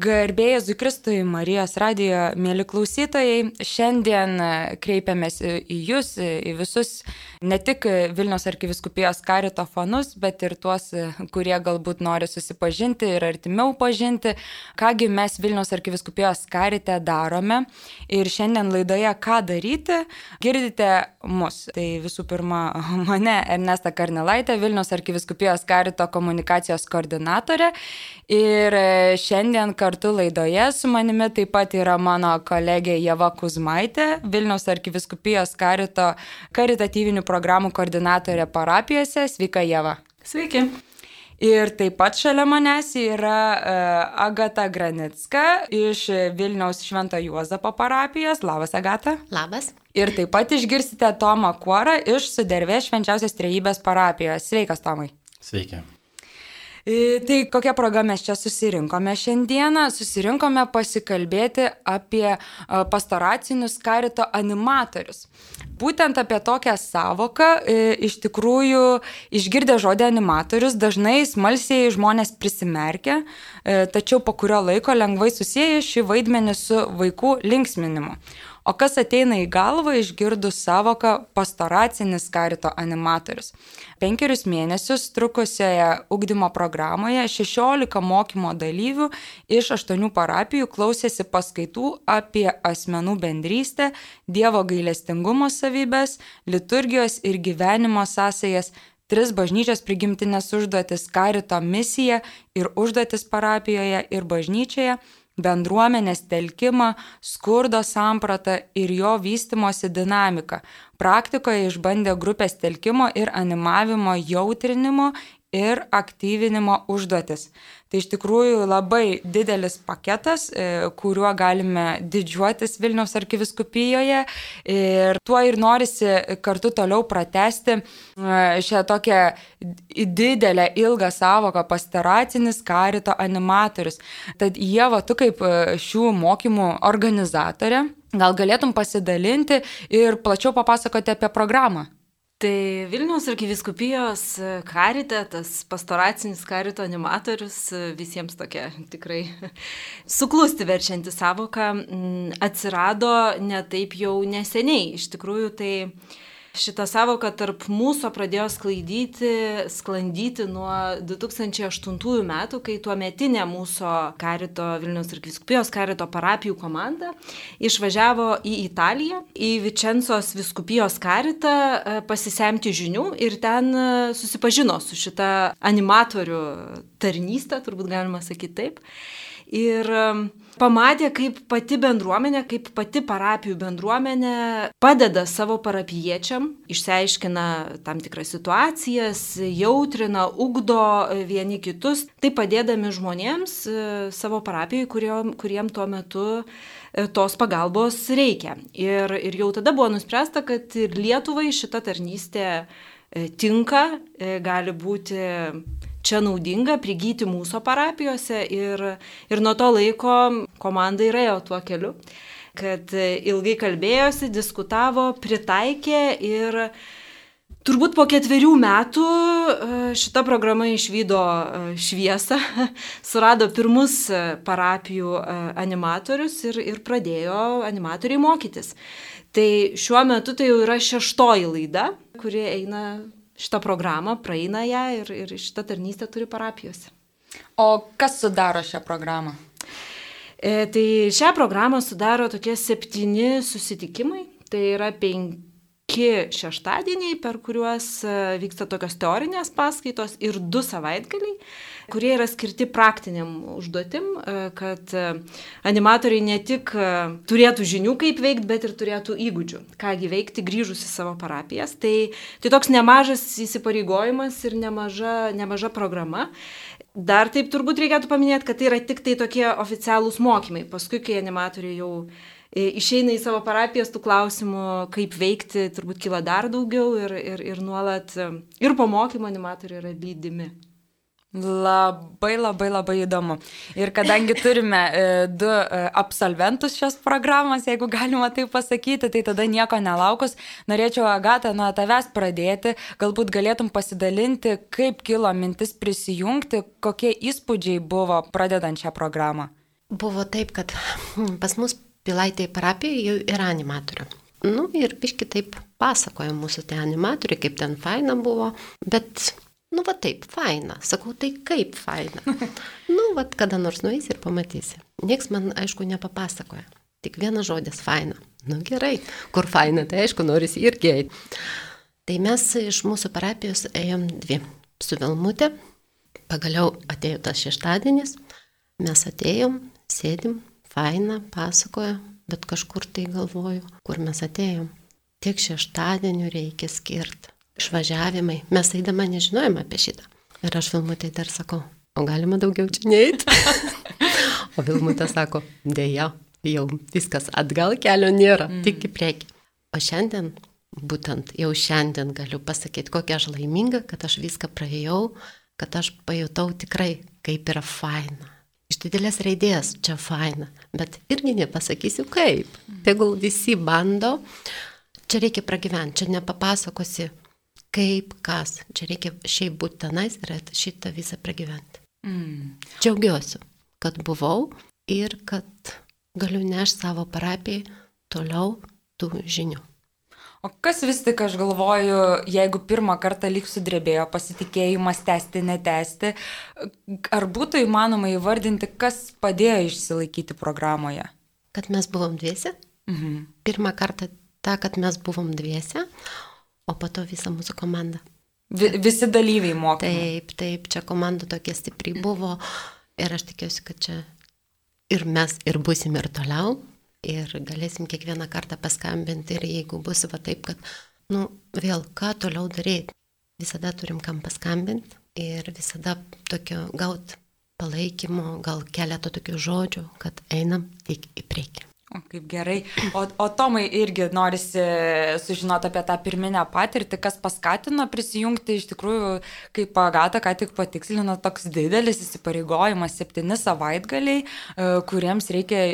Garbėjai Zukristui Marijos radijo, mėly klausytojai, šiandien kreipiamės į Jūs, į visus, ne tik Vilnius arkiviskupijos karito fanus, bet ir tuos, kurie galbūt nori susipažinti ir artimiau pažinti, kągi mes Vilnius arkiviskupijos karite darome. Ir šiandien laidoje Ką daryti, girdite mus. Tai visų pirma, mane Ernesta Karnelaitė, Vilnius arkiviskupijos karito komunikacijos koordinatorė. Ir šiandien kartu laidoje su manimi taip pat yra mano kolegė Jeva Kuzmaitė, Vilniaus arkiviskupijos karito karitatyvinių programų koordinatorė parapijose. Sveika, Jeva. Sveiki. Ir taip pat šalia manęs yra uh, Agata Granicka iš Vilniaus Švento Juozapo parapijos. Labas, Agata. Labas. Ir taip pat išgirsite Tomą Kuorą iš Sudervės švenčiausios trejybės parapijos. Sveikas, Tomai. Sveiki. Tai kokia proga mes čia susirinkome šiandieną? Susirinkome pasikalbėti apie pastoracinius karito animatorius. Būtent apie tokią savoką iš tikrųjų išgirdę žodį animatorius dažnai smalsiai žmonės prisimerkia, tačiau po kurio laiko lengvai susiję šį vaidmenį su vaikų linksminimu. O kas ateina į galvą išgirdus savoką pastoracinis karito animatorius? Penkerius mėnesius trukusioje ugdymo programoje 16 mokymo dalyvių iš 8 parapijų klausėsi paskaitų apie asmenų bendrystę, Dievo gailestingumo savybės, liturgijos ir gyvenimo sąsajas tris bažnyčios prigimtinės užduotis - karito misija ir užduotis parapijoje ir bažnyčioje bendruomenės telkimą, skurdo sampratą ir jo vystimosi dinamiką. Praktikoje išbandė grupės telkimo ir animavimo jautrinimo ir aktyvinimo užduotis. Tai iš tikrųjų labai didelis paketas, e, kuriuo galime didžiuotis Vilniaus arkiviskupijoje ir tuo ir norisi kartu toliau pratesti e, šią tokią didelę, ilgą savoką pastaracinis karito animatorius. Tad Jėva, tu kaip e, šių mokymų organizatorė, gal galėtum pasidalinti ir plačiau papasakoti apie programą? Tai Vilniaus arkiviskupijos karite, tas pastoracinis karito animatorius, visiems tokia tikrai suklusti verčianti savoka, atsirado ne taip jau neseniai. Iš tikrųjų, tai Šitą savoką tarp mūsų pradėjo sklaidyti, sklandyti nuo 2008 metų, kai tuo metinė mūsų karito Vilnius ir Viskupijos karito parapijų komanda išvažiavo į Italiją, į Vičencos Viskupijos karitą e, pasisemti žinių ir ten e, susipažino su šita animatorių tarnystė, turbūt galima sakyti taip. Ir pamatė, kaip pati bendruomenė, kaip pati parapijų bendruomenė padeda savo parapiečiam, išsiaiškina tam tikras situacijas, jautrina, ugdo vieni kitus, tai padėdami žmonėms e, savo parapijai, kuriem, kuriem tuo metu e, tos pagalbos reikia. Ir, ir jau tada buvo nuspręsta, kad ir Lietuvai šita tarnystė e, tinka, gali būti čia naudinga prigyti mūsų parapijose ir, ir nuo to laiko komanda įėjo tuo keliu, kad ilgai kalbėjosi, diskutavo, pritaikė ir Turbūt po ketverių metų e, šita programa išvydo e, šviesą, surado pirmus e, parapijų animatorius ir, ir pradėjo animatoriai mokytis. Tai šiuo metu tai jau yra šeštoji laida, kuri eina šitą programą, praeina ją ir, ir šitą tarnystę turi parapijose. O kas sudaro šią programą? E, tai šią programą sudaro tokie septyni susitikimai, tai yra penki šeštadieniai, per kuriuos e, vyksta tokios teorinės paskaitos ir du savaitgaliai kurie yra skirti praktiniam užduotim, e, kad e, animatoriai ne tik turėtų žinių, kaip veikti, bet ir turėtų įgūdžių, kągi veikti grįžus į savo parapijas. Tai, tai toks nemažas įsipareigojimas ir nemaža, nemaža programa. Dar taip turbūt reikėtų paminėti, kad tai yra tik tai tokie oficialūs mokymai. Paskui, kai animatoriai jau išeina į savo parapijas, tų klausimų, kaip veikti, turbūt kyla dar daugiau ir, ir, ir nuolat ir po mokymo animatoriai yra lydimi. Labai labai labai įdomu. Ir kadangi turime e, du e, absolventus šios programos, jeigu galima tai pasakyti, tai tada nieko nelaukus, norėčiau Agatą nuo tavęs pradėti, galbūt galėtum pasidalinti, kaip kilo mintis prisijungti, kokie įspūdžiai buvo pradedant šią programą. buvo taip, kad pas mus Pilaitėje parapijoje jau yra animatorių. Nu ir biški taip pasakoja mūsų tie animatoriai, kaip ten faina buvo, bet, nu va taip, faina. Sakau, tai kaip faina. nu, va kada nors nueisi ir pamatysi. Niekas man, aišku, nepapasakoja. Tik vienas žodis - faina. Nu gerai, kur faina, tai aišku, norisi irgi eiti. Tai mes iš mūsų parapijos ėjom dvi. Su Vilmutė, pagaliau atėjo tas šeštadienis, mes atėjom, sėdim, faina, pasakoja, bet kažkur tai galvoju, kur mes atėjom. Tiek šeštadienių reikia skirti. Išvažiavimai. Mes eidama nežinojom apie šitą. Ir aš Vilmutai dar sakau, o galima daugiau čia neiti? o Vilmutė sako, dėja, jau viskas atgal kelio nėra, mm. tik į priekį. O šiandien, būtent jau šiandien galiu pasakyti, kokia aš laiminga, kad aš viską praėjau, kad aš pajutau tikrai, kaip yra faina iš didelės raidės čia faina, bet irgi nepasakysiu kaip. Tegul visi bando, čia reikia pragyventi, čia nepapasakosi kaip kas, čia reikia šiaip būti tenais ir šitą visą pragyventi. Mm. Džiaugiuosi, kad buvau ir kad galiu nešti savo parapijai toliau tų žinių. O kas vis tik, aš galvoju, jeigu pirmą kartą lyg sudrebėjo pasitikėjimas tęsti, netęsti, ar būtų įmanoma įvardinti, kas padėjo išsilaikyti programoje? Kad mes buvom dviese. Mhm. Pirmą kartą tą, kad mes buvom dviese, o po to visa mūsų komanda. Vi, visi dalyviai mokė. Taip, taip, čia komanda tokia stipri buvo ir aš tikiuosi, kad čia ir mes ir busim ir toliau ir galėsim kiekvieną kartą paskambinti ir jeigu bus va taip, kad, nu, vėl ką toliau daryti, visada turim kam paskambinti ir visada tokio gauti palaikymo, gal keletą tokių žodžių, kad einam tik į priekį. O kaip gerai. O, o Tomai irgi norisi sužinoti apie tą pirminę patirtį, kas paskatino prisijungti iš tikrųjų, kaip Agata ką tik patikslino, toks didelis įsipareigojimas, septyni savaitgaliai, e, kuriems reikia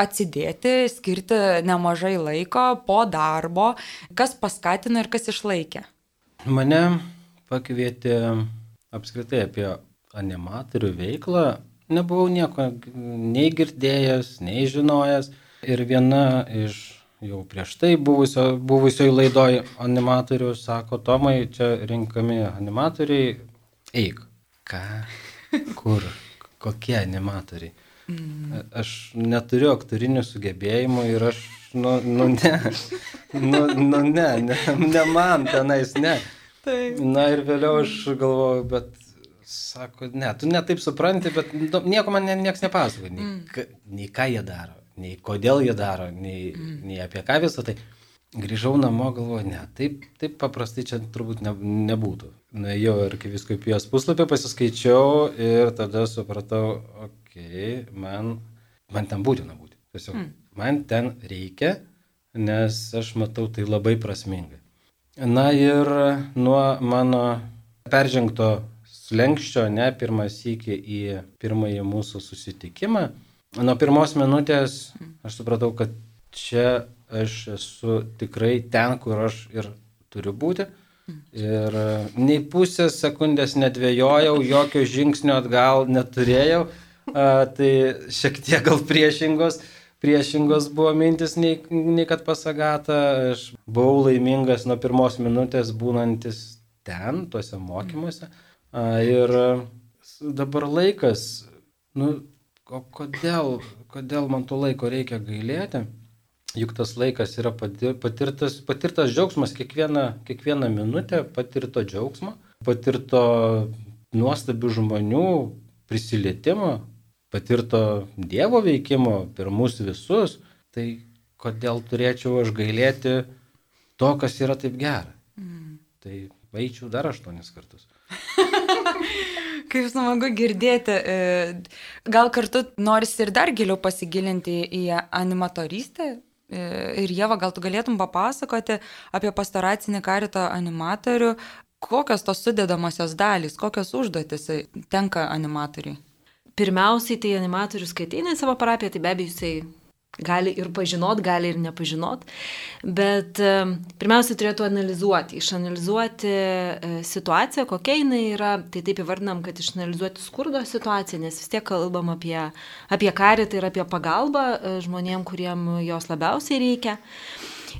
atsidėti, skirti nemažai laiko po darbo. Kas paskatino ir kas išlaikė? Mane pakvietė apskritai apie animatorių veiklą. Nebuvau nieko nei girdėjęs, nei žinojęs. Ir viena iš jau prieš tai buvusio, buvusioj laidoj animatorių sako, Tomai, čia rinkami animatoriai, eik. Ką? Kur? Kokie animatoriai? Mm. Aš neturiu aktorinių sugebėjimų ir aš, nu, nu ne, nu, nu ne, ne, ne man tenais, ne. Taip. Na ir vėliau aš galvoju, bet sako, ne, tu netaip supranti, bet nu, nieko man niekas nepasakoja, nei, mm. nei ką jie daro nei kodėl jie daro, nei, mm. nei apie ką visą tai. Grįžau namo, galvoju, ne, taip, taip paprastai čia turbūt ne, nebūtų. Nuėjau ir kai visko apie jos puslapį pasiskaičiau ir tada supratau, okei, okay, man, man ten būtina būti. Tiesiog mm. man ten reikia, nes aš matau tai labai prasmingai. Na ir nuo mano peržengto slengščio, ne pirmas iki į pirmąjį mūsų susitikimą, nuo pirmos minutės aš supratau, kad čia aš esu tikrai ten, kur aš ir turiu būti. Ir nei pusės sekundės nedvėjojau, jokio žingsnio atgal neturėjau. A, tai šiek tiek gal priešingos, priešingos buvo mintis nei, nei kad pasagata. Aš buvau laimingas nuo pirmos minutės būnantis ten, tuose mokymuose. A, ir dabar laikas, nu, o kodėl, kodėl man to laiko reikia gailėti? Juk tas laikas yra patirtas, patirtas džiaugsmas kiekvieną, kiekvieną minutę, patirto džiaugsmo, patirto nuostabių žmonių prisilietimo, patirto Dievo veikimo per mus visus. Tai kodėl turėčiau aš gailėti to, kas yra taip gera? Mm. Tai eičiau dar aštuonis kartus. Kaip smagu girdėti. E, gal kartu norisi ir dar giliau pasigilinti į animatorystę. E, ir Jeva, gal tu galėtum papasakoti apie pastoracinį karito animatorių, kokios tos sudėdamosios dalys, kokios užduotis tenka animatoriui? Pirmiausiai, tai animatorius, kai ateina į savo parapiją, tai be abejo jisai gali ir pažinot, gali ir nepažinot, bet e, pirmiausia turėtų analizuoti, išanalizuoti e, situaciją, kokia jinai yra, tai taip įvardinam, kad išanalizuoti skurdo situaciją, nes vis tiek kalbam apie, apie karitą ir apie pagalbą e, žmonėm, kuriem jos labiausiai reikia.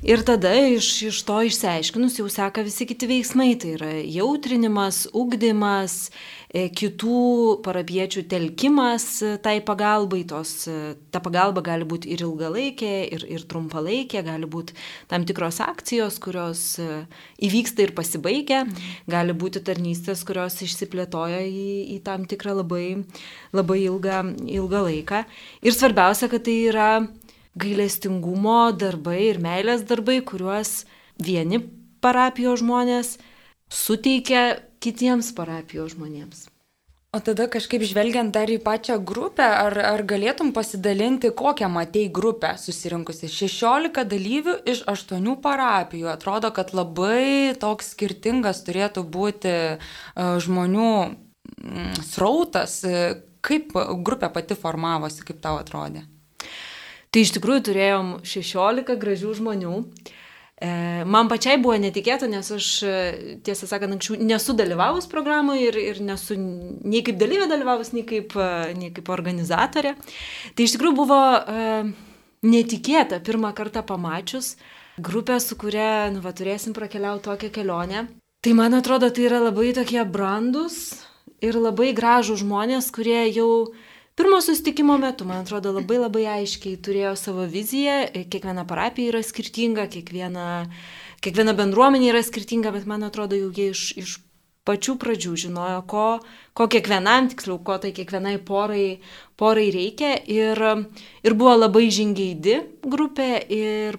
Ir tada iš, iš to išsiaiškinus jau seka visi kiti veiksmai, tai yra jautrinimas, ugdymas, e, kitų parapiečių telkimas e, tai pagalbai, tos, e, ta pagalba gali būti ir ilgalaikė, ir, ir trumpalaikė, gali būti tam tikros akcijos, kurios įvyksta ir pasibaigia, gali būti tarnystės, kurios išsiplėtoja į, į tam tikrą labai, labai ilgą, ilgą laiką. Ir svarbiausia, kad tai yra gailestingumo darbai ir meilės darbai, kuriuos vieni parapijos žmonės suteikia kitiems parapijos žmonėms. O tada kažkaip žvelgiant dar į pačią grupę, ar, ar galėtum pasidalinti, kokią matei grupę susirinkusi? 16 dalyvių iš 8 parapijų. Atrodo, kad labai toks skirtingas turėtų būti žmonių srautas. Kaip grupė pati formavosi, kaip tau atrodė? Tai iš tikrųjų turėjom 16 gražių žmonių. E, man pačiai buvo netikėta, nes aš, e, tiesą sakant, anksčiau nesu dalyvavus programoje ir, ir nesu nei kaip dalyvė dalyvavus, nei kaip, e, nei kaip organizatorė. Tai iš tikrųjų buvo netikėta pirmą kartą pamačius grupę, su kuria nu, va, turėsim prakeliauti tokią kelionę. Tai man atrodo, tai yra labai tokie brandus ir labai gražų žmonės, kurie jau uh, Pirmo susitikimo metu, man atrodo, labai labai aiškiai turėjo savo viziją, kiekviena parapija yra skirtinga, kiekviena, kiekviena bendruomenė yra skirtinga, bet man atrodo, jau jie iš, iš pačių pradžių žinojo, ko, ko kiekvienam, tiksliau, ko tai kiekvienai porai, porai reikia. Ir, ir buvo labai žingeidi grupė ir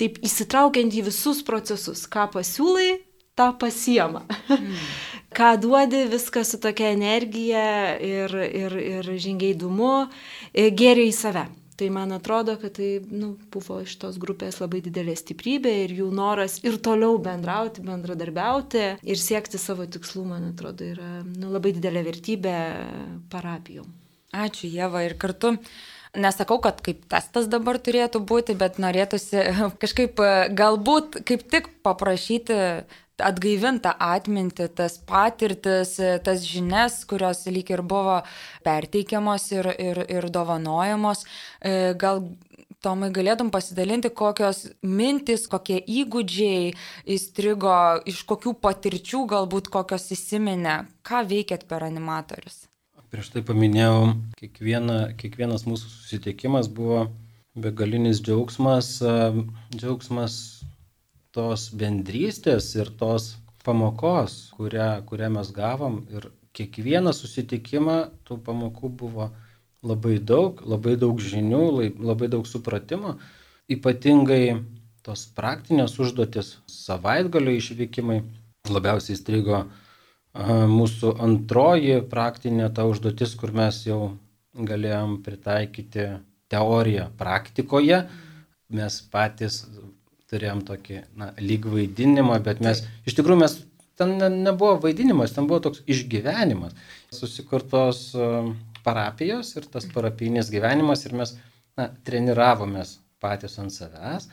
taip įsitraukiant į visus procesus, ką pasiūlai, tą pasiema. Mm. ką duodi, viską su tokia energija ir, ir, ir žingeidumu e, gėrė į save. Tai man atrodo, kad tai nu, buvo iš tos grupės labai didelė stiprybė ir jų noras ir toliau bendrauti, bendradarbiauti ir siekti savo tikslų, man atrodo, yra nu, labai didelė vertybė parapijų. Ačiū, Jėva, ir kartu Nesakau, kad kaip testas dabar turėtų būti, bet norėtųsi kažkaip galbūt kaip tik paprašyti atgaivinta atminti, tas patirtis, tas žinias, kurios lyg ir buvo perteikiamos ir, ir, ir dovanojamos. E, gal Tomai galėtum pasidalinti, kokios mintis, kokie įgūdžiai įstrigo, iš kokių patirčių galbūt kokios įsiminė, ką veikėt per animatorius? Prieš tai paminėjau, kiekviena, kiekvienas mūsų susitikimas buvo begalinis džiaugsmas, džiaugsmas tos bendrystės ir tos pamokos, kurią, kurią mes gavom ir kiekvieną susitikimą tų pamokų buvo labai daug, labai daug žinių, labai daug supratimo, ypatingai tos praktinės užduotis, savaitgalio išvykimai labiausiai strigo mūsų antroji praktinė ta užduotis, kur mes jau galėjom pritaikyti teoriją praktikoje. Mes patys turėjom tokį, na, lyg vaidinimą, bet mes, iš tikrųjų mes, ten ne, nebuvo vaidinimas, ten buvo toks išgyvenimas. Susikurtos uh, parapijos ir tas parapijinis gyvenimas ir mes, na, treniravomės patys ant savęs.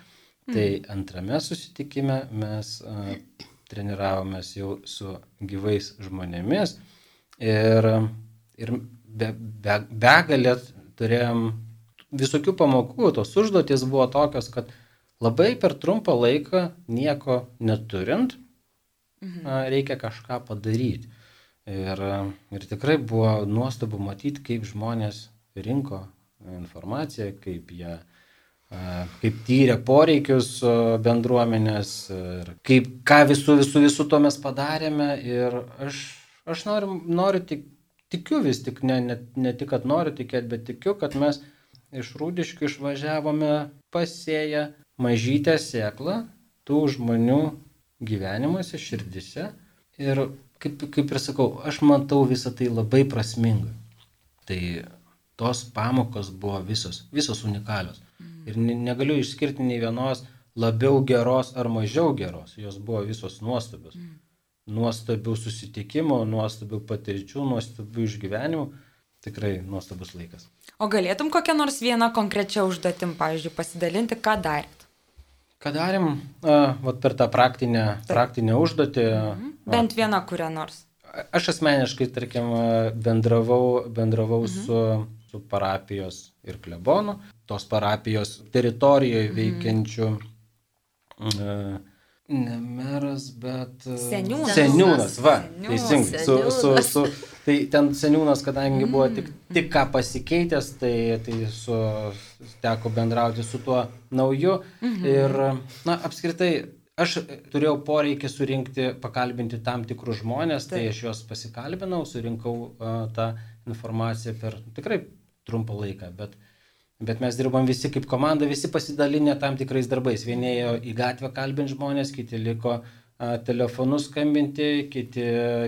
Mm. Tai antrame susitikime mes uh, treniravomės jau su gyvais žmonėmis ir, ir be, be, begalė turėjom visokių pamokų, tos užduotis buvo tokios, kad labai per trumpą laiką nieko neturint, mhm. reikia kažką padaryti. Ir, ir tikrai buvo nuostabu matyti, kaip žmonės rinko informaciją, kaip jie kaip tyrė poreikius bendruomenės ir kaip, ką visų, visų, visų to mes padarėme. Ir aš, aš noriu, noriu tik, tikiu vis tik, ne, ne, ne tik, kad noriu tikėti, bet tikiu, kad mes iš rūdiškių išvažiavome pasėję mažytę sėklą tų žmonių gyvenimuose, širdise. Ir kaip, kaip ir sakau, aš matau visą tai labai prasmingai. Tai tos pamokos buvo visos, visos unikalios. Ir negaliu išskirti nei vienos labiau geros ar mažiau geros. Jos buvo visos nuostabios. Nuostabių susitikimų, nuostabių patirčių, nuostabių išgyvenimų. tikrai nuostabus laikas. O galėtum kokią nors vieną konkrečią užduotim, pavyzdžiui, pasidalinti, ką darėt? Ką darėm, a, vat per tą praktinę, praktinę užduotį. Mhm. Bent vieną kurią nors. Aš asmeniškai, tarkim, bendravau, bendravau mhm. su, su parapijos ir klebonu, tos parapijos teritorijoje mhm. veikiančių. Mhm. Ne meras, bet. Seniūnas. Seniūnas, va, teisingai. Su, su, su, tai ten seniūnas, kadangi mm. buvo tik, tik ką pasikeitęs, tai, tai su, teko bendrauti su tuo nauju. Mm -hmm. Ir, na, apskritai, aš turėjau poreikį surinkti, pakalbinti tam tikrus žmonės, tai, tai aš juos pasikalbinau, surinkau uh, tą informaciją per tikrai trumpą laiką, bet uh, Bet mes dirbam visi kaip komanda, visi pasidalinę tam tikrais darbais. Vieni ėjo į gatvę kalbinti žmonės, kiti liko a, telefonu skambinti, kiti,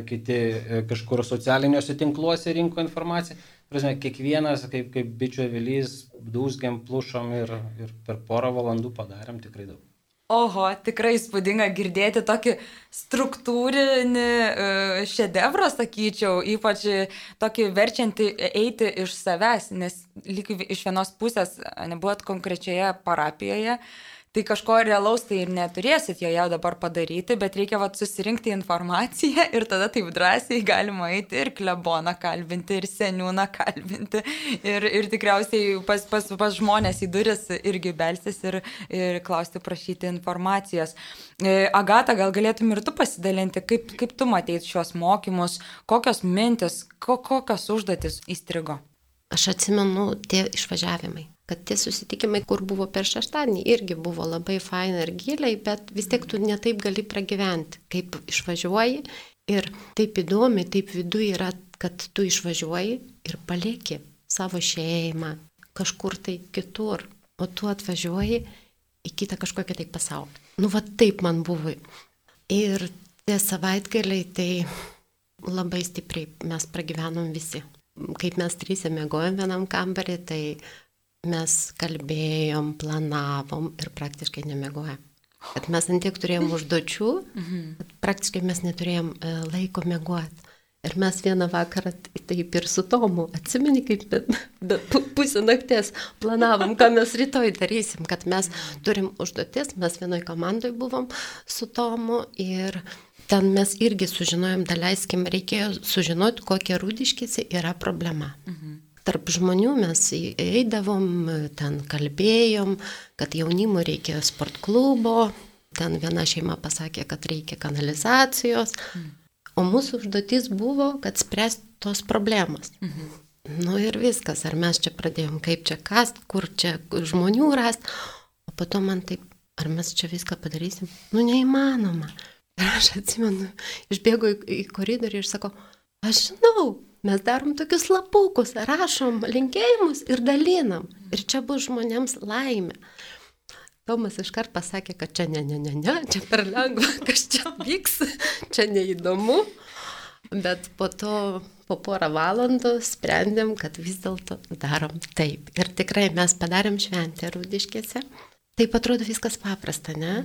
kiti e, kažkur socialiniuose tinkluose rinko informaciją. Prasme, kiekvienas kaip, kaip bičių avilys, dūsgiam, plušom ir, ir per porą valandų padarėm tikrai daug. Oho, tikrai įspūdinga girdėti tokį struktūrinį uh, šedevrą, sakyčiau, ypač tokį verčiantį eiti iš savęs, nes lyg iš vienos pusės nebuvot konkrečioje parapijoje, uh, tai kažko realaus tai ir neturėsit joje dabar padaryti, bet reikia vat, susirinkti informaciją ir tada taip drąsiai galima eiti ir kleboną kalbinti, ir seniūną kalbinti, ir, ir tikriausiai pas, pas, pas žmonės į duris irgi belsis ir, ir klausti, prašyti informacijos. E, Agata, gal galėtum ir tu pasidalinti, kaip, kaip tu matei šios mokymus, kokios mintis, ko, kokios užduotis įstrigo? Aš atsimenu tie išvažiavimai kad tie susitikimai, kur buvo per šeštadienį, irgi buvo labai faina ir giliai, bet vis tiek tu netaip gali pragyventi, kaip išvažiuoji. Ir taip įdomi, taip viduje yra, kad tu išvažiuoji ir palieki savo šeimą kažkur tai kitur, o tu atvažiuoji į kitą kažkokią tai pasaulį. Nu, va taip man buvo. Ir tie savaitgaliai tai labai stipriai mes pragyvenom visi. Kaip mes trysia mėgojom vienam kambarį, tai mes kalbėjom, planavom ir praktiškai nemegojom. Kad mes antiek turėjom užduočių, kad praktiškai mes neturėjom e, laiko mėgoti. Ir mes vieną vakarą taip ir su Tomu, atsimeni, kaip be, be pusę nakties planavom, ką mes rytoj darysim, kad mes turim užduotis, mes vienoj komandai buvom su Tomu ir ten mes irgi sužinojom, daleiskim, reikėjo sužinoti, kokia rūdiškėsi yra problema. Mhm tarp žmonių mes eidavom, ten kalbėjom, kad jaunimo reikia sport klubo, ten viena šeima pasakė, kad reikia kanalizacijos, o mūsų užduotis buvo, kad spręsti tos problemos. Mhm. Nu ir viskas, ar mes čia pradėjom, kaip čia kast, kur čia žmonių rast, o po to man taip, ar mes čia viską padarysim, nu neįmanoma. Ir aš atsimenu, išbėgu į, į koridorių ir sakau, aš žinau, Mes darom tokius lapukus, rašom linkėjimus ir dalinam. Ir čia bus žmonėms laimė. Tomas iškart pasakė, kad čia ne, ne, ne, ne, čia per lengva, kas čia vyks, čia neįdomu. Bet po to, po porą valandų sprendėm, kad vis dėlto darom taip. Ir tikrai mes padarėm šventę rūdiškėse. Taip atrodo viskas paprasta, ne?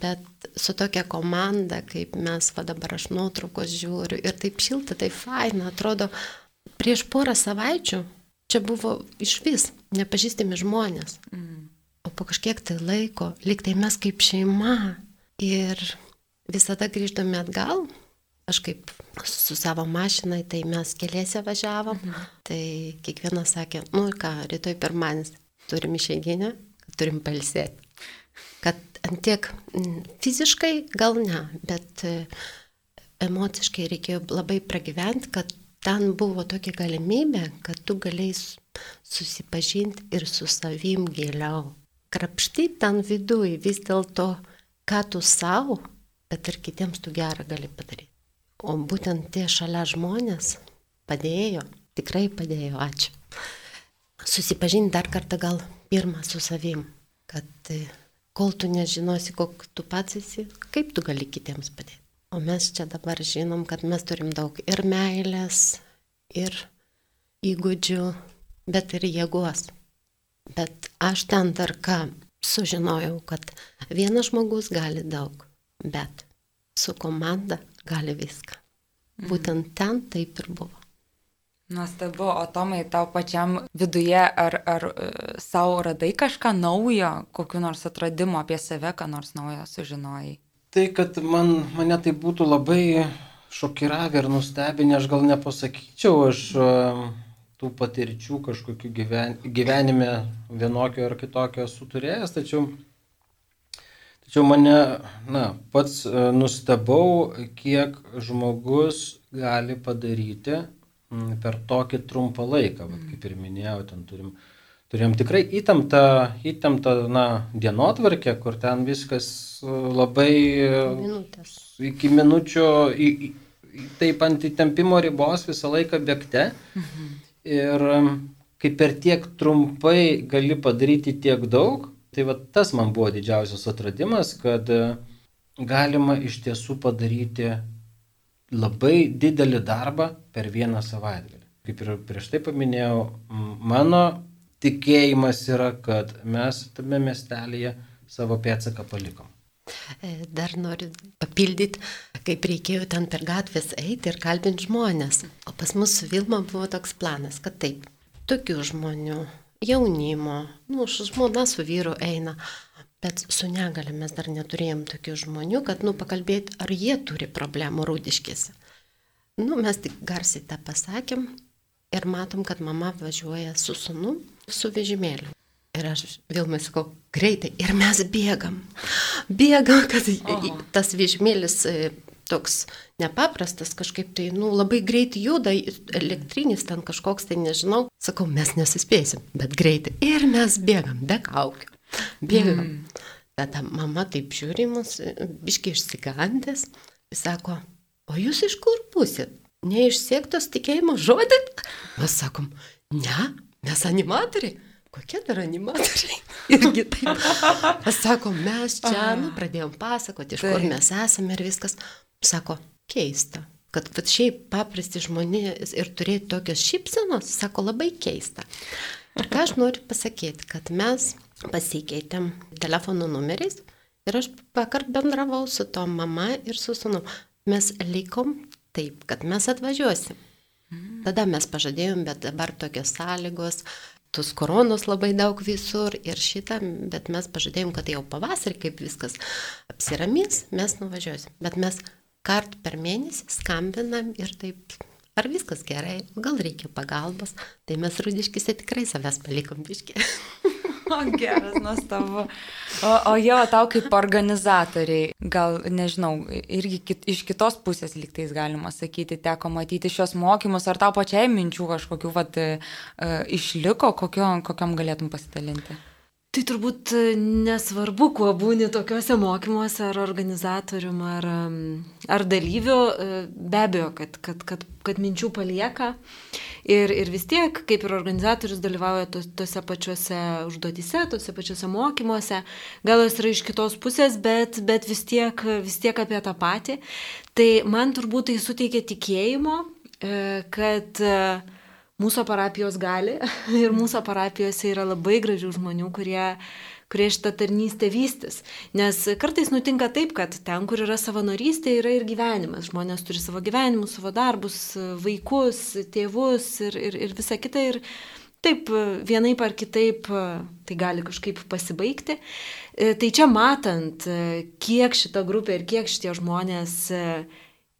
Bet su tokia komanda, kaip mes, va dabar aš nuotraukos žiūriu ir taip šilta, taip faina, atrodo, prieš porą savaičių čia buvo iš vis nepažįstami žmonės. Mm. O po kažkiek tai laiko, lyg tai mes kaip šeima ir visada grįždami atgal, aš kaip su savo mašinai, tai mes keliese važiavom, mhm. tai kiekvienas sakė, nu ką, rytoj pirmanis turim išeiginę, turim palsėti. Kad antiek fiziškai gal ne, bet e, emociškai reikėjo labai pragyventi, kad ten buvo tokia galimybė, kad tu galėjai susipažinti ir su savim giliau. Krapštyti ten viduje vis dėlto, ką tu savo, bet ir kitiems tu gerą gali padaryti. O būtent tie šalia žmonės padėjo, tikrai padėjo, ačiū. Susipažinti dar kartą gal pirmą su savim kad e, kol tu nežinosi, kok tu pats esi, kaip tu gali kitiems padėti. O mes čia dabar žinom, kad mes turim daug ir meilės, ir įgūdžių, bet ir jėgos. Bet aš ten dar ką sužinojau, kad vienas žmogus gali daug, bet su komanda gali viską. Mhm. Būtent ten taip ir buvo. Nuostabu, o Tomai, tau pačiam viduje, ar, ar e, savo radai kažką naujo, kokiu nors atradimu apie save, ką nors naujo sužinojai? Tai, kad man, mane tai būtų labai šokiravę ir nustebinę, aš gal nepasakyčiau, aš e, tų patirčių kažkokiu gyven, gyvenime vienokio ar kitokio esu turėjęs, tačiau, tačiau mane, na, pats e, nustebau, kiek žmogus gali padaryti per tokį trumpą laiką, vat, kaip ir minėjau, ten turim, turėjom tikrai įtemptą, įtemptą na, dienotvarkę, kur ten viskas labai Minutės. iki minučių, į, į, taip ant įtempimo ribos visą laiką bėgte. Mhm. Ir kai per tiek trumpai gali padaryti tiek daug, tai va tas man buvo didžiausias atradimas, kad galima iš tiesų padaryti labai didelį darbą per vieną savaitgalį. Kaip ir prieš tai paminėjau, mano tikėjimas yra, kad mes tame miestelėje savo pėdsaką palikom. E, dar noriu papildyti, kaip reikėjo ten per gatvės eiti ir kalbinti žmonės. O pas mus su Vilma buvo toks planas, kad taip, tokių žmonių, jaunimo, nu, žmona su vyru eina, Bet su negale mes dar neturėjom tokių žmonių, kad, nu, pakalbėti, ar jie turi problemų rūdiškėse. Nu, mes tik garsiai tą pasakėm ir matom, kad mama važiuoja su sunu, su vežimėliu. Ir aš vėl mes sakau, greitai. Ir mes bėgam. Bėgam, kad Oho. tas vežimėlis e, toks nepaprastas, kažkaip tai, nu, labai greit juda, elektrinis ten kažkoks, tai nežinau. Sakau, mes nesuspėsim, bet greitai. Ir mes bėgam, be kaukių. Bėgam. Mm. Tada mama taip žiūri mus, biškiai išsigandęs, sako, o jūs iš kur pusit? Neišsiektos tikėjimo žodį? Mes sakom, ne, mes animatoriai. Kokie dar animatoriai? Irgi taip. Mes sakom, mes čia, nu, pradėjom pasakoti, iš kur mes esame ir viskas. Sako, keista kad vat, šiaip paprasti žmonės ir turėti tokios šypsenos, sako, labai keista. Ir ką aš noriu pasakyti, kad mes pasikeitėm telefonų numeriais ir aš vakar bendravau su to mama ir su sunu. Mes likom taip, kad mes atvažiuosim. Tada mes pažadėjom, bet dabar tokios sąlygos, tos koronos labai daug visur ir šitą, bet mes pažadėjom, kad jau pavasarį, kaip viskas apsiramys, mes nuvažiuosim. Bet mes kart per mėnesį skambinam ir taip ar viskas gerai, gal reikia pagalbos, tai mes rudiškise tikrai savęs palikom biškį. O, geras, nuostabu. O, o jo, tau kaip organizatoriai, gal, nežinau, irgi kit, iš kitos pusės liktais galima sakyti, teko matyti šios mokymus, ar tau pačiai minčių kažkokių, vad, e, išliko, kokio, kokiam galėtum pasidalinti? Tai turbūt e, nesvarbu, kuo būni tokiuose mokymuose, ar organizatorium, ar, ar dalyviu, e, be abejo, kad, kad, kad, kad minčių palieka. Ir, ir vis tiek, kaip ir organizatorius dalyvauja tos, tose pačiuose užduotise, tose pačiuose mokymuose, gal jos yra iš kitos pusės, bet, bet vis, tiek, vis tiek apie tą patį. Tai man turbūt tai suteikia tikėjimo, e, kad mūsų parapijos gali ir mūsų parapijose yra labai gražių žmonių, kurie, kurie šitą tarnystę vystis. Nes kartais nutinka taip, kad ten, kur yra savanorystė, yra ir gyvenimas. Žmonės turi savo gyvenimus, savo darbus, vaikus, tėvus ir, ir, ir visa kita. Ir taip, vienaip ar kitaip tai gali kažkaip pasibaigti. Tai čia matant, kiek šita grupė ir kiek šitie žmonės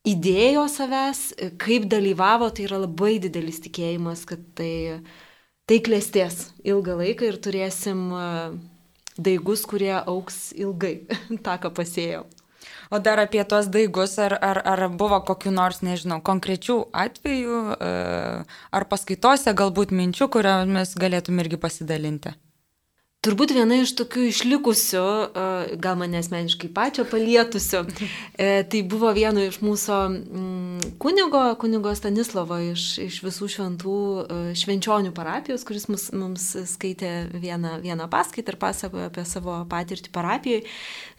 įdėjo savęs, kaip dalyvavo, tai yra labai didelis tikėjimas, kad tai, tai klėsties ilgą laiką ir turėsim e, daigus, kurie auks ilgai, tą, ką pasėjau. O dar apie tuos daigus, ar, ar, ar buvo kokiu nors, nežinau, konkrečių atvejų, e, ar paskaitose galbūt minčių, kuriomis galėtum irgi pasidalinti? Turbūt viena iš tokių išlikusių, gal mane asmeniškai pačio palietusių, e, tai buvo vieno iš mūsų mm, kunigo, kunigo Stanislovo iš, iš visų šventų švenčionių parapijos, kuris mus, mums skaitė vieną, vieną paskaitą ir pasakojo apie savo patirtį parapijoje.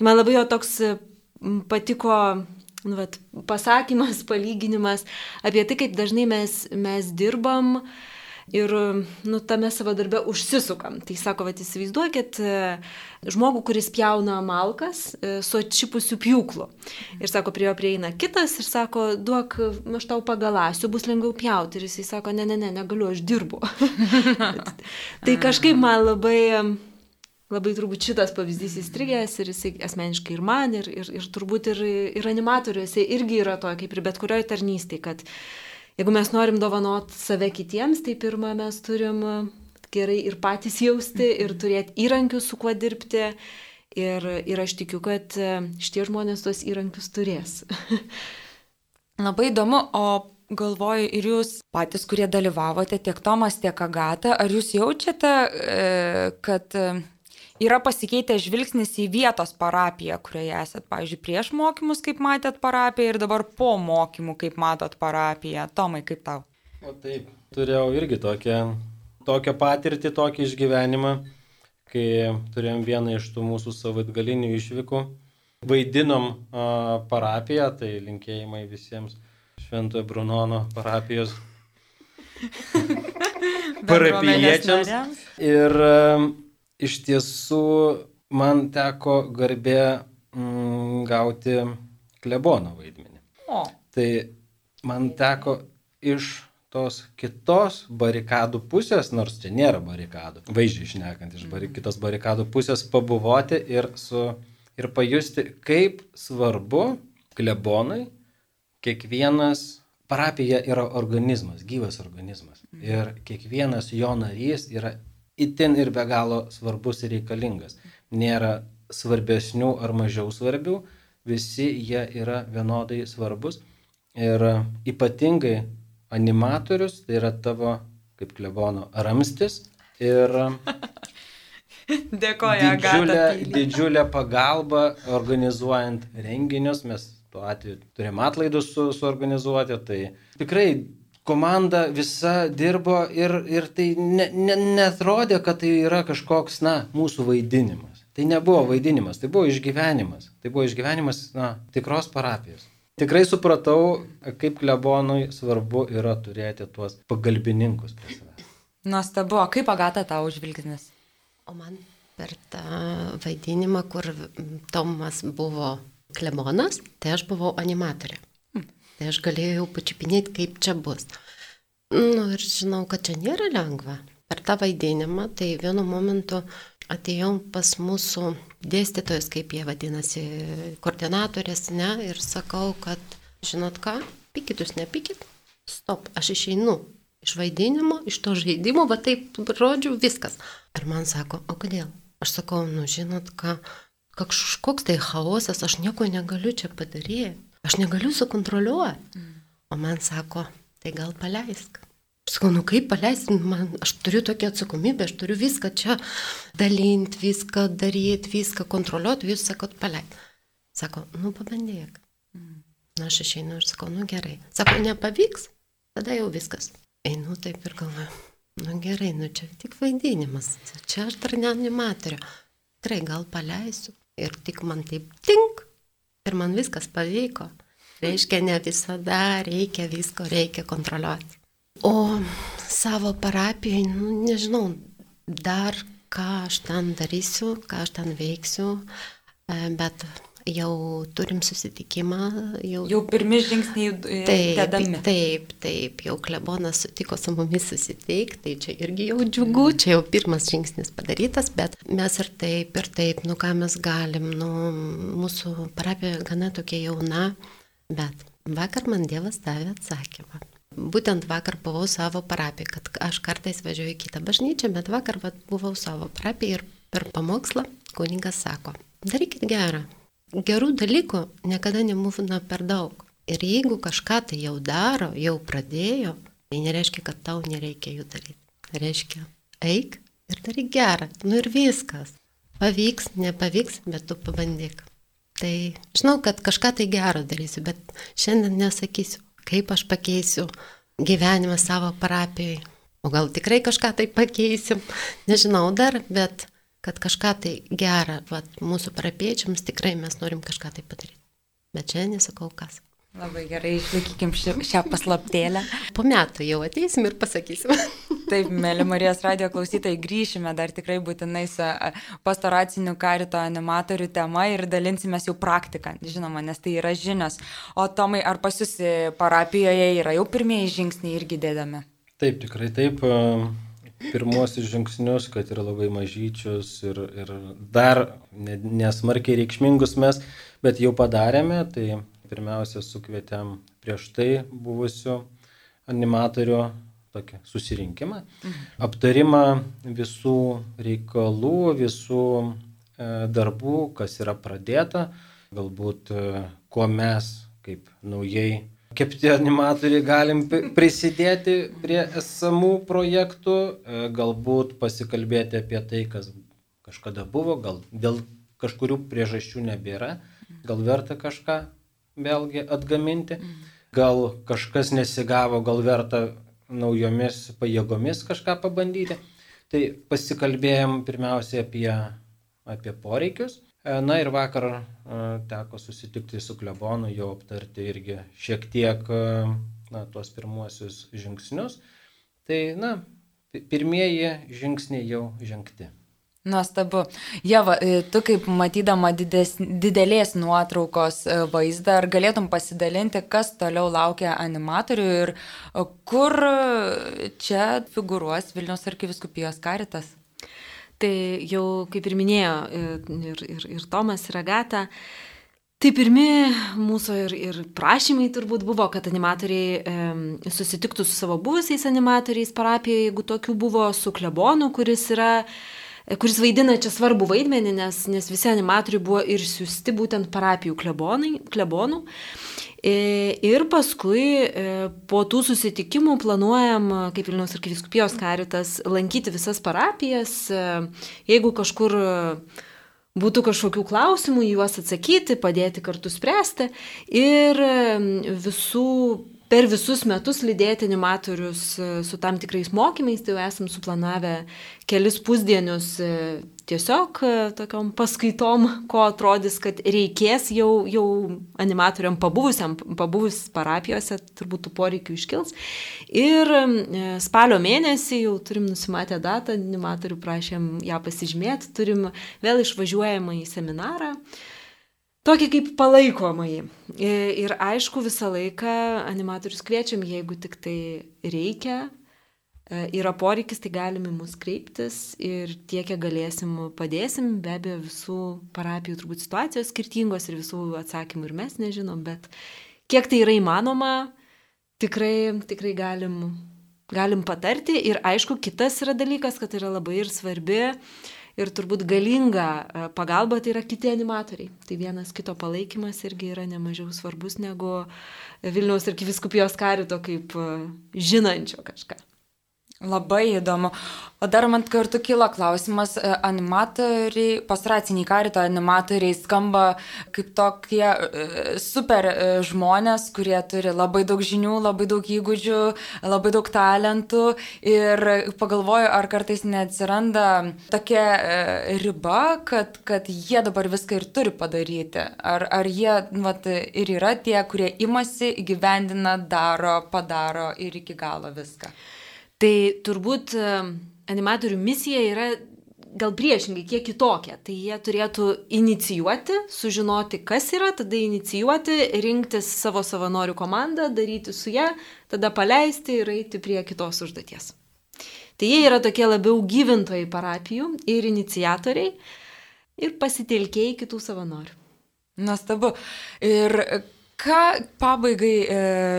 Man labai jo toks patiko nu, vat, pasakymas, palyginimas apie tai, kaip dažnai mes, mes dirbam ir nu, tame savo darbe užsisukam. Tai sako, va, įsivaizduokit e, žmogų, kuris pjauna malkas e, su atšipusiu pjūklu. Ir sako, prie jo prieina kitas ir sako, duok, aš tau pagalasiu, bus lengviau pjauti. Ir jisai sako, ne, ne, ne, negaliu, aš dirbu. tai kažkaip man labai labai turbūt šitas pavyzdys įstrigęs ir jisai asmeniškai ir man, ir, ir, ir turbūt ir, ir animatoriuose irgi yra to, kaip ir bet kurioje tarnystėje, kad jeigu mes norim dovanot save kitiems, tai pirmą mes turim gerai ir patys jausti, ir turėti įrankius, su kuo dirbti. Ir, ir aš tikiu, kad e, šitie žmonės tuos įrankius turės. Labai įdomu, o galvoju ir jūs patys, kurie dalyvavote, tiek Tomas, tiek Agata, ar jūs jaučiate, e, kad yra pasikeitęs žvilgsnis į vietos parapiją, kurioje esat, pavyzdžiui, prieš mokymus, kaip matėt parapiją ir dabar po mokymų, kaip matot parapiją. Tomai, kaip tau? O taip, turėjau irgi tokią, tokią patirtį, tokį išgyvenimą, kai turėjom vieną iš tų mūsų savaitgalinių išvykų. Vaidinom a, parapiją, tai linkėjimai visiems Šventojo Brunono parapijos parapiečiams. Ir iš tiesų man teko garbė mm, gauti klebono vaidmenį. O. Tai man teko iš tos kitos barikadų pusės, nors čia nėra barikadų, vaizdžiai išnekant iš bari, kitos barikadų pusės, pabuvoti ir, su, ir pajusti, kaip svarbu klebonui kiekvienas parapija yra organizmas, gyvas organizmas. Ir kiekvienas jo narys yra itin ir be galo svarbus ir reikalingas. Nėra svarbesnių ar mažiau svarbių, visi jie yra vienodai svarbus. Ir ypatingai animatorius, tai yra tavo, kaip klebono, ramstis. Ir Dėkoju, didžiulė, didžiulė pagalba organizuojant renginius, mes tuo atveju turėjom atlaidus su, suorganizuoti, tai tikrai komanda visa dirbo ir, ir tai ne, ne, netrodė, kad tai yra kažkoks, na, mūsų vaidinimas. Tai nebuvo vaidinimas, tai buvo išgyvenimas. Tai buvo išgyvenimas, na, tikros parapijos. Tikrai supratau, kaip klebonui svarbu yra turėti tuos pagalbininkus prie savęs. Nuostabu, kaip agata tau užvilgsnis? O man per tą vaidinimą, kur Tomas buvo klebonas, tai aš buvau animatorė. Tai aš galėjau pačiupinėti, kaip čia bus. Nu ir žinau, kad čia nėra lengva. Per tą vaidinimą, tai vienu momentu atėjom pas mūsų dėstytojus, kaip jie vadinasi, koordinatorės, ne, ir sakau, kad, žinot ką, pikit jūs nepikit, stop, aš išeinu iš vaidinimo, iš to žaidimo, va taip, žodžiu, viskas. Ir man sako, o kodėl? Aš sakau, nu žinot ką, kažkoks tai chaosas, aš nieko negaliu čia padaryti. Aš negaliu sukontroliuoti. O man sako, tai gal paleisk. Aš sakau, nu kaip paleisti, man, aš turiu tokią atsakomybę, aš turiu viską čia dalinti, viską daryti, viską kontroliuoti, jūs sakot, paleid. Sako, nu pabandyk. Mm. Na, aš išeinu ir sakau, nu gerai. Sako, nepavyks, tada jau viskas. Einu taip ir galvoju, nu gerai, nu čia tik vaidinimas, čia aš dar ne animatoriu. Tikrai gal paleisiu. Ir tik man taip tink, Ir man viskas pavyko. Reiškia, ne visada reikia visko, reikia kontroliuoti. O savo parapijai, nu, nežinau, dar ką aš ten darysiu, ką aš ten veiksiu, e, bet jau turim susitikimą. Jau, jau pirmi žingsniai taip, dedami. Taip, taip, jau klebonas sutiko su mumis susitikti, tai čia irgi jau džiugu, čia jau pirmas žingsnis padarytas, bet mes ir taip, ir taip, nu ką mes galim, nu mūsų parapija gana tokia jauna, bet vakar man Dievas davė atsakymą. Būtent vakar buvau savo parapiją, kad aš kartais važiuoju į kitą bažnyčią, bet vakar vat, buvau savo parapiją ir per pamokslą kuningas sako, darykit gerą, gerų dalykų niekada nebūna per daug. Ir jeigu kažką tai jau daro, jau pradėjo, tai nereiškia, kad tau nereikia jų daryti. Reiškia, eik ir daryk gerą. Nu ir viskas. Pavyks, nepavyks, bet tu pabandyk. Tai žinau, kad kažką tai gero darysiu, bet šiandien nesakysiu, kaip aš pakeisiu gyvenimą savo parapijoje. O gal tikrai kažką tai pakeisim, nežinau dar, bet kad kažką tai gerą, vat, mūsų parapiečiams tikrai mes norim kažką tai padaryti. Bet čia nesakau kas. Labai gerai, išlaikykim ši, šią paslaptėlę. Po metų jau ateisim ir pasakysim. Taip, mėly Marijos radio klausytojai, grįšime dar tikrai būtinai su pastoraciniu karito animatorių tema ir dalinsimės jau praktiką, žinoma, nes tai yra žinios. O Tomai, ar pas jūs parapijoje yra jau pirmieji žingsniai irgi dėdami? Taip, tikrai taip. Pirmuosius žingsnius, kad yra labai mažyčius ir, ir dar nesmarkiai reikšmingus mes, bet jau padarėme, tai pirmiausia sukvietėm prieš tai buvusių animatorių tokį susirinkimą, mhm. aptarimą visų reikalų, visų e, darbų, kas yra pradėta, galbūt e, kuo mes kaip naujai kepti animatoriai galim prisidėti prie esamų projektų, e, galbūt pasikalbėti apie tai, kas kažkada buvo, gal dėl kažkurių priežasčių nebėra, gal verta kažką vėlgi atgaminti. Gal kažkas nesigavo, gal verta naujomis pajėgomis kažką pabandyti. Tai pasikalbėjom pirmiausiai apie, apie poreikius. E, na ir vakar e, teko susitikti su klebonu, jau aptarti irgi šiek tiek e, na, tuos pirmuosius žingsnius. Tai, na, pirmieji žingsniai jau žengti. Nuostabu. Jeva, tu kaip matydama dides, didelės nuotraukos vaizdą, ar galėtum pasidalinti, kas toliau laukia animatorių ir kur čia figuruos Vilnius arkiviskupijos karitas? Tai jau, kaip ir minėjo ir, ir, ir Tomas, ir Agata, Tai pirmi mūsų ir, ir prašymai turbūt buvo, kad animatoriai e, susitiktų su savo buvusiais animatoriais parapijoje, jeigu tokių buvo, su klebonu, kuris yra e, kuris vaidina čia svarbu vaidmenį, nes, nes visi animatoriai buvo ir siūsti būtent parapijų klebonai, klebonų. E, ir paskui e, po tų susitikimų planuojam, kaip Vilniaus arkiviskupijos karitas, lankyti visas parapijas. E, jeigu kažkur būtų kažkokių klausimų, juos atsakyti, padėti kartu spręsti ir visų per visus metus lydėti animatorius e, su tam tikrais mokymais, tai jau esam suplanavę kelis pusdienius e, tiesiog e, tokiom paskaitom, ko atrodys, kad reikės jau, jau animatoriam pabuvusiam, pabuvus parapijose, turbūt tų poreikių iškils. Ir spalio mėnesį jau turim nusimatę datą, animatorių prašėm ją pasižymėti, turim vėl išvažiuojamą į seminarą tokį kaip palaikomąjį. Ir aišku, visą laiką animatorius kviečiam, jeigu tik tai reikia, e, yra poreikis, tai galime mus kreiptis ir tiek, kiek galėsim, padėsim. Be abejo, visų parapijų turbūt situacijos skirtingos ir visų atsakymų ir mes nežinom, bet kiek tai yra įmanoma, tikrai, tikrai galim, galim patarti. Ir aišku, kitas yra dalykas, kad yra labai ir svarbi ir turbūt galinga e, pagalba tai yra kiti animatoriai. Tai vienas kito palaikymas irgi yra nemažiau svarbus negu Vilniaus ir Kiviskupijos karito kaip e, žinančio kažką. Labai įdomu. O dar man kartu kilo klausimas, e, animatoriai, pasraciniai karito animatoriai skamba kaip tokie e, super e, žmonės, kurie turi labai daug žinių, labai daug įgūdžių, labai daug talentų ir pagalvoju, ar kartais neatsiranda tokia riba, kad, kad jie dabar viską ir turi padaryti. Ar, ar jie vat, ir yra tie, kurie imasi, įgyvendina, daro, padaro ir iki galo viską. Tai turbūt animatorių misija yra gal priešingai, kiek kitokia. Tai jie turėtų inicijuoti, sužinoti, kas yra, tada inicijuoti, rinktis savo savanorių komandą, daryti su ją, tada paleisti ir eiti prie kitos užduoties. Tai jie yra tokie labiau gyvintojai parapijų ir inicijatoriai ir pasitelkėjai kitų savanorių. Nuostabu. Ir Ką pabaigai e,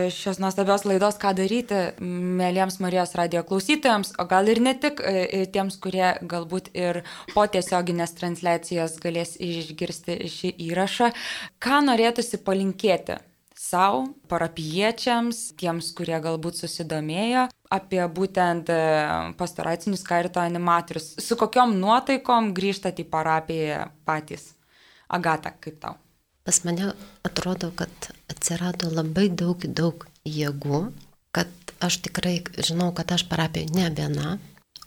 šios nuostabios laidos, ką daryti mėlyms Marijos radio klausytojams, o gal ir ne tik e, tiems, kurie galbūt ir po tiesioginės transliacijos galės išgirsti šį įrašą, ką norėtųsi palinkėti savo, parapiečiams, tiems, kurie galbūt susidomėjo apie būtent e, pastoracinius karito animatorius. Su kokiom nuotaikom grįžtat į parapiją patys? Agata, kaip tau? Pas mane atrodo, kad atsirado labai daug, daug jėgų, kad aš tikrai žinau, kad aš parapijoje ne viena,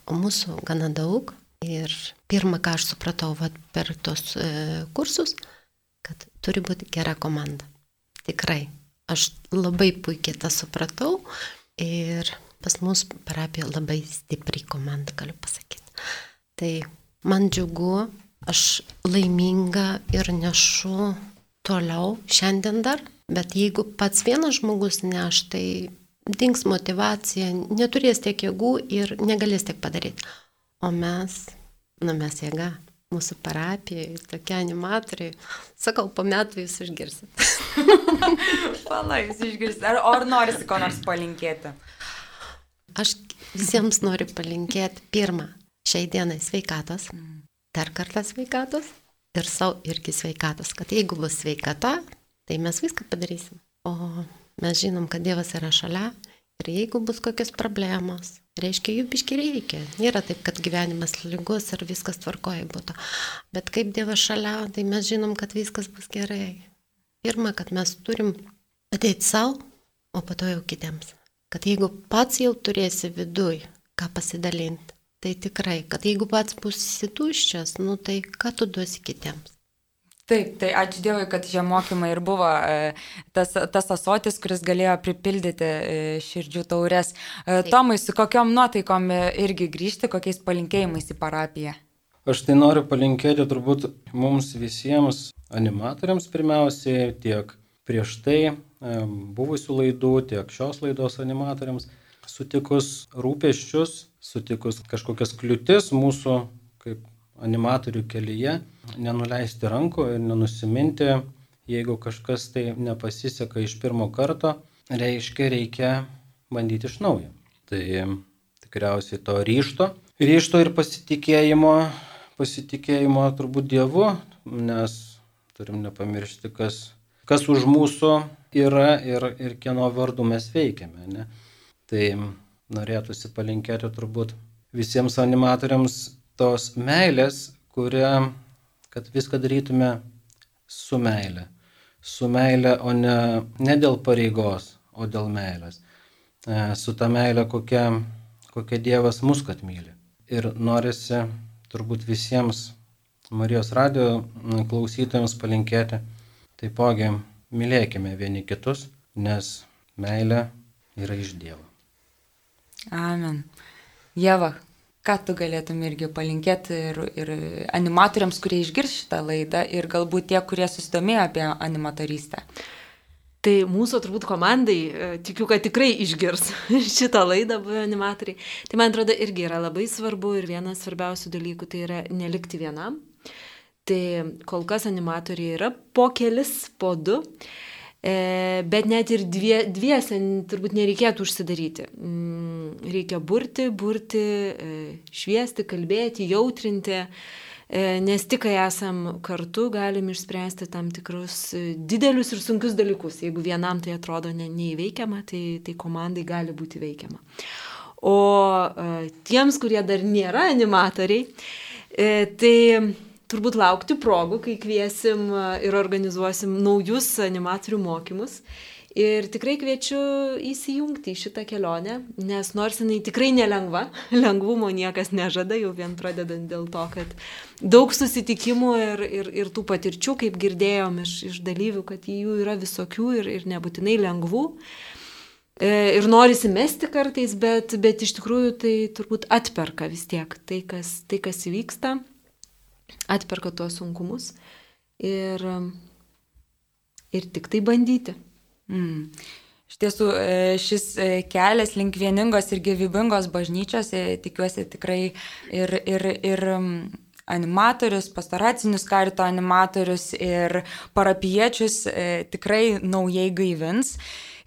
o mūsų gana daug. Ir pirmą, ką aš supratau vat, per tos e, kursus, kad turi būti gera komanda. Tikrai. aš labai puikiai tą supratau ir pas mus parapija labai stipri komanda, galiu pasakyti. Tai man džiugu, aš laiminga ir nešu toliau šiandien dar, bet jeigu pats vienas žmogus neš, tai dings motivacija, neturės tiek jėgų ir negalės tiek padaryti. O mes, nu mes jėga, mūsų parapijai, tokie animatoriai, sakau, po metų jūs išgirsit. Pala, jūs išgirsit. Ar, ar norisi ko nors palinkėti? Aš visiems noriu palinkėti pirmą, šiai dienai sveikatos, dar kartą sveikatos ir savo irgi sveikatos, kad jeigu bus sveikata, tai mes viską padarysim. O mes žinom, kad Dievas yra šalia ir jeigu bus kokios problemos, reiškia, jų biški reikia. Nėra taip, kad gyvenimas lygus ir viskas tvarkoja būtų. Bet kaip Dievas šalia, tai mes žinom, kad viskas bus gerai. Pirma, kad mes turim ateiti savo, o po to jau kitiems. Kad jeigu pats jau turėsi viduj, ką pasidalinti, tai tikrai, kad jeigu pats būsi tuščias, nu tai ką tu duosi kitiems. Taip, tai ačiū Dievui, kad šie mokymai ir buvo e, tas, tas asotis, kuris galėjo pripildyti e, širdžių taures. E, Taip. Tomai, su kokiam nuotaikom irgi grįžti, kokiais palinkėjimais į parapiją? Aš tai noriu palinkėti turbūt mums visiems animatoriams pirmiausiai, tiek prieš tai buvusių laidų, tiek šios laidos animatoriams, sutikus rūpeščius, sutikus kažkokias kliūtis mūsų kaip animatorių kelyje nenuleisti rankų ir nenusiminti, jeigu kažkas tai nepasiseka iš pirmo karto, reiškia reikia bandyti iš naujo. Tai tikriausiai to ryšto, ryšto ir pasitikėjimo, pasitikėjimo turbūt Dievu, nes turim nepamiršti, kas, kas už mūsų yra ir, ir kieno vardu mes veikiame. Ne? Tai norėtųsi palinkėti turbūt visiems animatoriams tos meilės, kurią kad viską darytume su meile. Su meile, o ne, ne dėl pareigos, o dėl meilės. E, su ta meile, kokia, kokia Dievas mus kad myli. Ir norisi turbūt visiems Marijos radio klausytojams palinkėti, taipogi mylėkime vieni kitus, nes meilė yra iš Dievo. Amen. Jeva, ką tu galėtum irgi palinkėti ir, ir animatoriams, kurie išgirs šitą laidą ir galbūt tie, kurie susidomėjo apie animatorystę? Tai mūsų turbūt komandai, e, tikiu, kad tikrai išgirs šitą laidą buvę animatoriai. Tai man atrodo irgi yra labai svarbu ir vienas svarbiausių dalykų tai yra nelikti vienam. Tai kol kas animatoriai yra po kelis, po du. E, bet net ir dvie, dviese turbūt nereikėtų užsidaryti. Mm, reikia burti, burti, e, šviesti, kalbėti, jautrinti, e, nes tik kai esam kartu, galim išspręsti tam tikrus didelius ir sunkius dalykus. Jeigu vienam tai atrodo ne, neįveikiama, tai, tai komandai gali būti veikiama. O tiems, kurie dar nėra animatoriai, tai turbūt laukti progų, kai kviesim ir organizuosim naujus animatorių mokymus. Ir tikrai kviečiu įsijungti į šitą kelionę, nes nors jinai tikrai nelengva, lengvumo niekas nežada, jau vien pradedant dėl to, kad daug susitikimų ir, ir, ir tų patirčių, kaip girdėjom iš, iš dalyvių, kad jų yra visokių ir, ir nebūtinai lengvų. E, ir norisi mesti kartais, bet, bet iš tikrųjų tai turbūt atperka vis tiek tai, kas, tai, kas įvyksta atperka tuos sunkumus ir, ir tik tai bandyti. Mm. Iš tiesų, e, šis e, kelias link vieningos ir gyvybingos bažnyčios, e, tikiuosi tikrai ir, ir, ir animatorius, pastoracinius karito animatorius ir parapiečius tikrai naujai gaivins.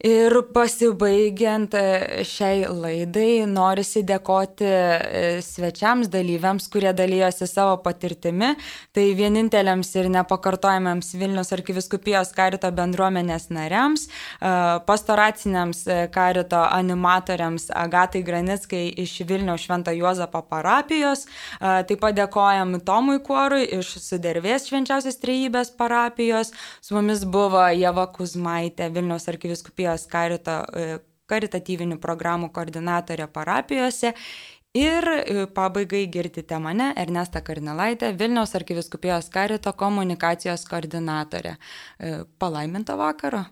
Ir pasibaigiant e, šiai laidai, norisi dėkoti e, svečiams dalyviams, kurie dalyjosi savo patirtimi. Tai vieninteliams ir nepakartojamiams Vilnius arkiviskupijos karito bendruomenės nariams, e, pastoraciniams karito animatoriams Agatai Granickai iš Vilniaus Švento Juozapo parapijos. Taip pat dėkojam Tomui Kuorui iš Sudervės švenčiausios trejybės parapijos. Su mumis buvo Jeva Kuzmaitė Vilnius arkiviskupijos Marijos karito, e, karitatyvinių programų koordinatorė parapijose. Ir e, pabaigai girdite mane, Ernesta Karnelaitė, Vilniaus arkiviskupijos karito komunikacijos koordinatorė. E, palaiminto vakaro.